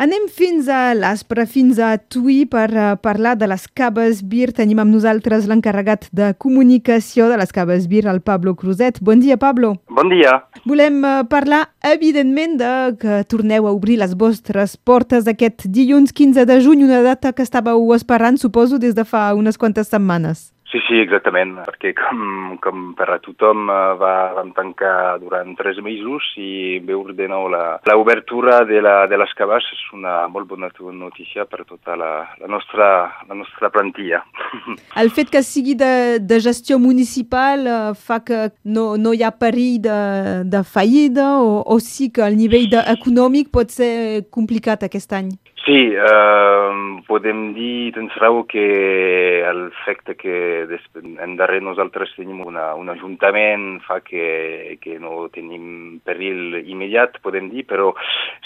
Anem fins a l'Aspre, fins a Tui per uh, parlar de les Caves Bir. Tenim amb nosaltres l'encarregat de comunicació de les Caves Bir, el Pablo Cruzet. Bon dia, Pablo. Bon dia. Volem uh, parlar, evidentment, de que torneu a obrir les vostres portes aquest dilluns 15 de juny, una data que estàveu esperant, suposo, des de fa unes quantes setmanes. Sí, sí, exactament, perquè com, com per a tothom eh, va, vam tancar durant tres mesos i veure de nou l'obertura de, la, de les caves és una molt bona notícia per tota la, la, nostra, la nostra plantilla. El fet que sigui de, de gestió municipal uh, fa que no, no hi ha perill de, de fallida o, o sí que el nivell econòmic pot ser complicat aquest any? Sí, eh, podem dir, tens raó, que el fet que en darrer nosaltres tenim una, un ajuntament fa que, que no tenim perill immediat, podem dir, però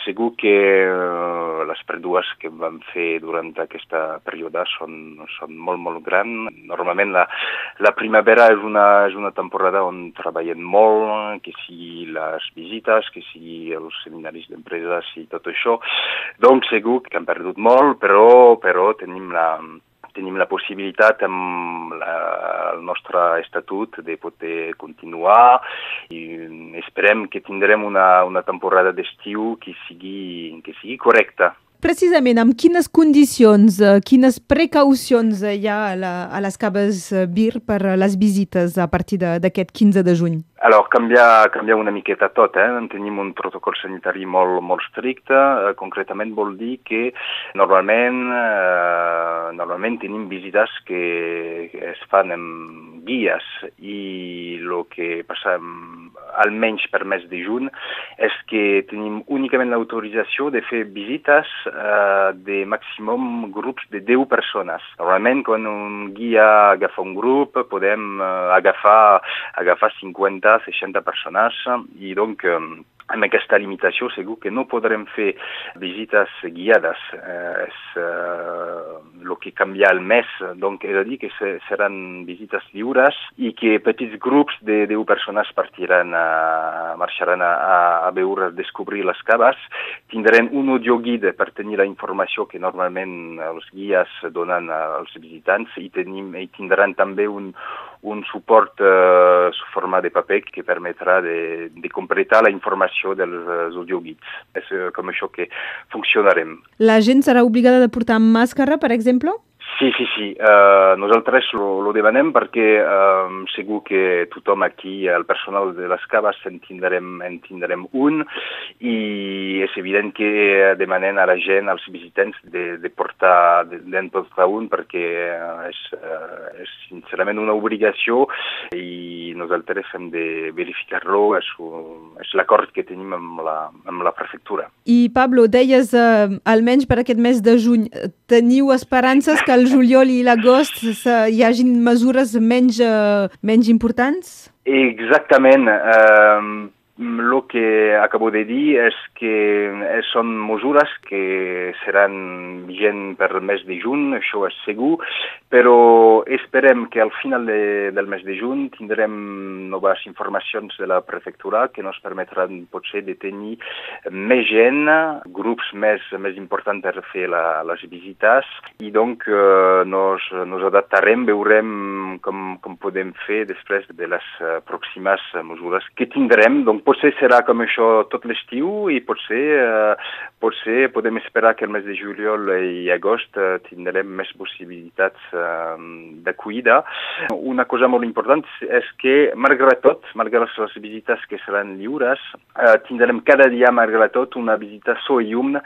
segur que eh, les pèrdues que vam fer durant aquesta període són, són molt, molt grans. Normalment la, la primavera és una, és una temporada on treballem molt, que sigui les visites, que sigui els seminaris d'empreses i tot això. Donc segur que hem perdut molt, però, però tenim la, tenim la possibilitat amb la, el nostre estatut de poder continuar i esperem que tindrem una, una temporada d'estiu que sigui, que sigui correcta. Precisament, amb quines condicions, eh, quines precaucions hi ha a, la, a les caves BIR per les visites a partir d'aquest 15 de juny? Alors, canviar, canviar una miqueta tot, eh? Tenim un protocol sanitari molt, molt estricte. Eh, concretament vol dir que normalment, eh, normalment tenim visites que es fan amb guies i el que passa almenys per mes de juny és que tenim únicament l'autorització de fer visites eh, de màximum grups de 10 persones. Normalment, quan un guia agafa un grup, podem eh, agafar, agafar 50 60 persones i donc amb aquesta limitació segur que no podrem fer visites guiades. Eh, és eh, que canvia el mes, donc és a dir que se, seran visites lliures i que petits grups de 10 persones partiran a, marxaran a, a veure, a descobrir les caves. Tindrem un audioguide per tenir la informació que normalment els guies donen als visitants i, tenim, i tindran també un, un suport eh, su forma de paper que permetrà de, de completar la informació dels audioguids. És eh, com això que funcionarem. La gent serà obligada de portar màscara, per exemple? Sí, sí, sí. Uh, nosaltres lo, lo demanem perquè uh, segur que tothom aquí, el personal de les caves, en tindrem, en tindrem un i és evident que demanem a la gent, als visitants, de, de portar, d'en portar un perquè és, uh, és sincerament una obligació i nosaltres hem de verificar-lo, és, és l'acord que tenim amb la, amb la prefectura. I Pablo, deies, uh, almenys per aquest mes de juny, teniu esperances que el juliol i l'agost hi hagin mesures menys, uh, menys importants? Exactament. Uh, el que acabo de dir és que eh, són mesures que seran vigent per mes de juny, això és segur, però esperem que al final de, del mes de juny tindrem noves informacions de la prefectura que ens permetran potser de tenir més gent, grups més, més importants per fer la, les visites i donc eh, nos, nos adaptarem, veurem com, com podem fer després de les eh, pròximes mesures que tindrem. Donc, potser serà com això tot l'estiu i potser, eh, potser podem esperar que el mes de juliol i agost eh, tindrem més possibilitats eh, d'acollida. Una cosa molt important és que, malgrat tot, malgrat les visites que seran lliures, eh, tindrem cada dia, malgrat tot, una visita so i llum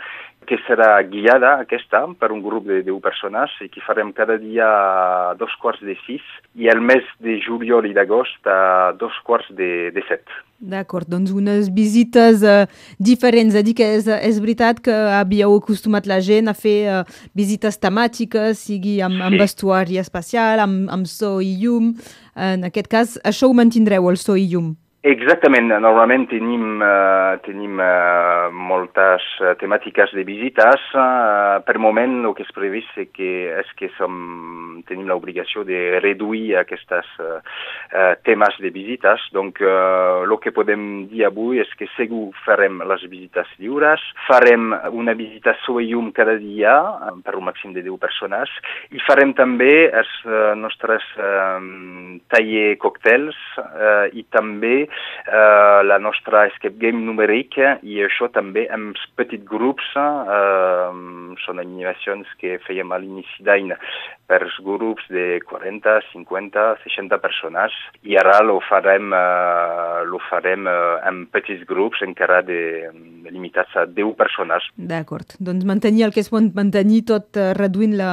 que serà guiada aquesta per un grup de 10 persones i que farem cada dia a dos quarts de sis i el mes de juliol i d'agost a dos quarts de, de set. D'acord, doncs unes visites uh, diferents. A dir que és, és veritat que havíeu acostumat la gent a fer uh, visites temàtiques, sigui amb, amb vestuari especial, amb, amb so i llum. En aquest cas, això ho mantindreu, el so i llum? Exactament, normalment tenim, uh, tenim uh, moltes uh, temàtiques de visites. Uh, per moment el que és previst és que, és que som, tenim l'obligació de reduir aquests uh, uh, temes de visites. Donc, uh, el que podem dir avui és que segur farem les visites lliures, farem una visita sobre llum cada dia per un màxim de 10 persones i farem també els uh, nostres uh, taller còctels uh, i també eh, la nostra escape game numèrica i això també amb petits grups, eh, són animacions que fèiem a l'inici d'any per grups de 40, 50, 60 persones i ara lo farem, eh, lo farem eh, amb petits grups encara de, de limitats a 10 persones. D'acord, doncs mantenir el que es pot mantenir tot eh, reduint la,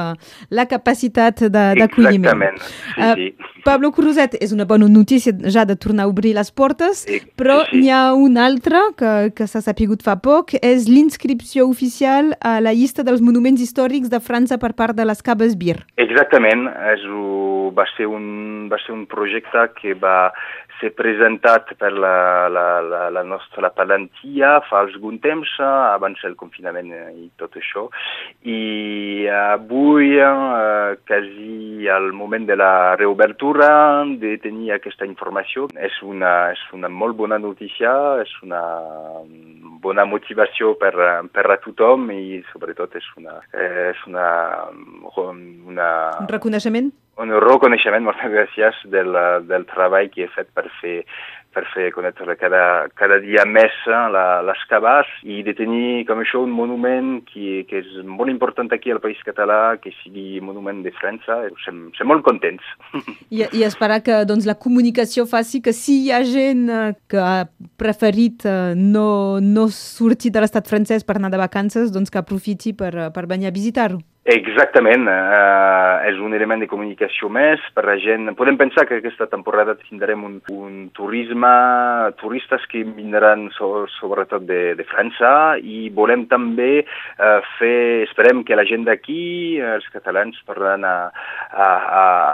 la capacitat d'acolliment. Exactament, sí, uh, sí. Pablo Cruzet, és una bona notícia ja de tornar a obrir les portes, sí, però sí. n'hi ha una altra que, que s'ha sapigut fa poc, és l'inscripció oficial a la llista dels monuments històrics de França per part de les Cabes Bir. Exactament, és, va, ser un, va ser un projecte que va ser presentat per la, la, la, la nostra palantia fa algun temps, abans del confinament i tot això. I avui, eh, quasi al moment de la reobertura, de tenir aquesta informació, és una, és una molt bona notícia, és una bona motivació per, per a tothom i sobretot és una, és una, una... Un reconeixement? un reconeixement, moltes gràcies, del, del treball que he fet per fer, per fer conèixer cada, cada dia més eh, les cabàs i de tenir com això un monument que, que és molt important aquí al País Català, que sigui monument de França, som, som molt contents. I, I esperar que doncs, la comunicació faci que si hi ha gent eh, que ha preferit eh, no, no sortir de l'estat francès per anar de vacances, doncs que aprofiti per, per venir a visitar-ho. Exactament, eh, és un element de comunicació més per la gent. Podem pensar que aquesta temporada tindrem un, un turisme, turistes que vindran so, sobretot de, de França i volem també eh, fer, esperem que la gent d'aquí, els catalans, tornen a, a,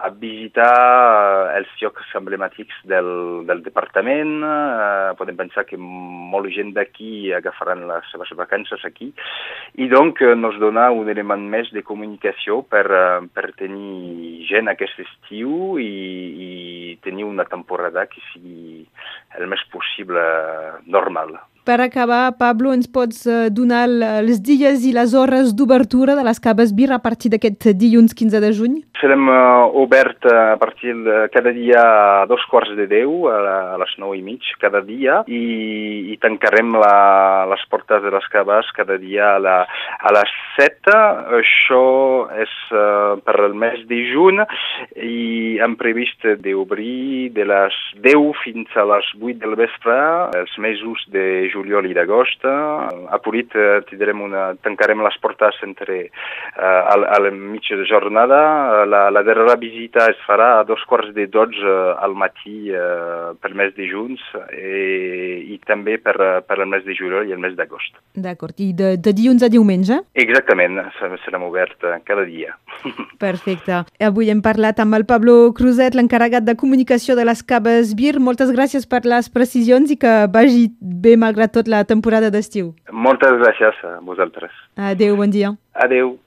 a visitar eh, els llocs emblemàtics del, del departament. Eh, podem pensar que molta gent d'aquí agafaran les seves vacances aquí i doncs eh, nos dona un element més de comunicació per, eh, per tenir gent aquest estiu i, i tenir una temporada que sigui el més possible normal. Per acabar, Pablo, ens pots eh, donar els dies i les hores d'obertura de les caves Bir a partir d'aquest dilluns 15 de juny? Serem uh, obert a partir de cada dia a dos quarts de deu, a, les nou i mig, cada dia, i, i tancarem la, les portes de les caves cada dia a, la, a les set. Això és uh, per el mes de juny i hem previst d'obrir de les 10 fins a les 8 del vespre els mesos de juliol i d'agost. A Purit eh, tindrem una, tancarem les portes entre eh, al, al mig de jornada. La, la darrera visita es farà a dos quarts de dotze al matí eh, per mes de juny i, i també per, per el mes de juliol i el mes d'agost. D'acord. I de, de dilluns a diumenge? Exactament. Serem obert cada dia. Perfecte. Avui hem parlat amb el Pablo Cruzet, l'encarregat de comunicació de les Caves Bir. Moltes gràcies per les precisions i que vagi bé malgrat malgrat tot la temporada d'estiu. Moltes gràcies a vosaltres. Adéu, bon dia. Adéu.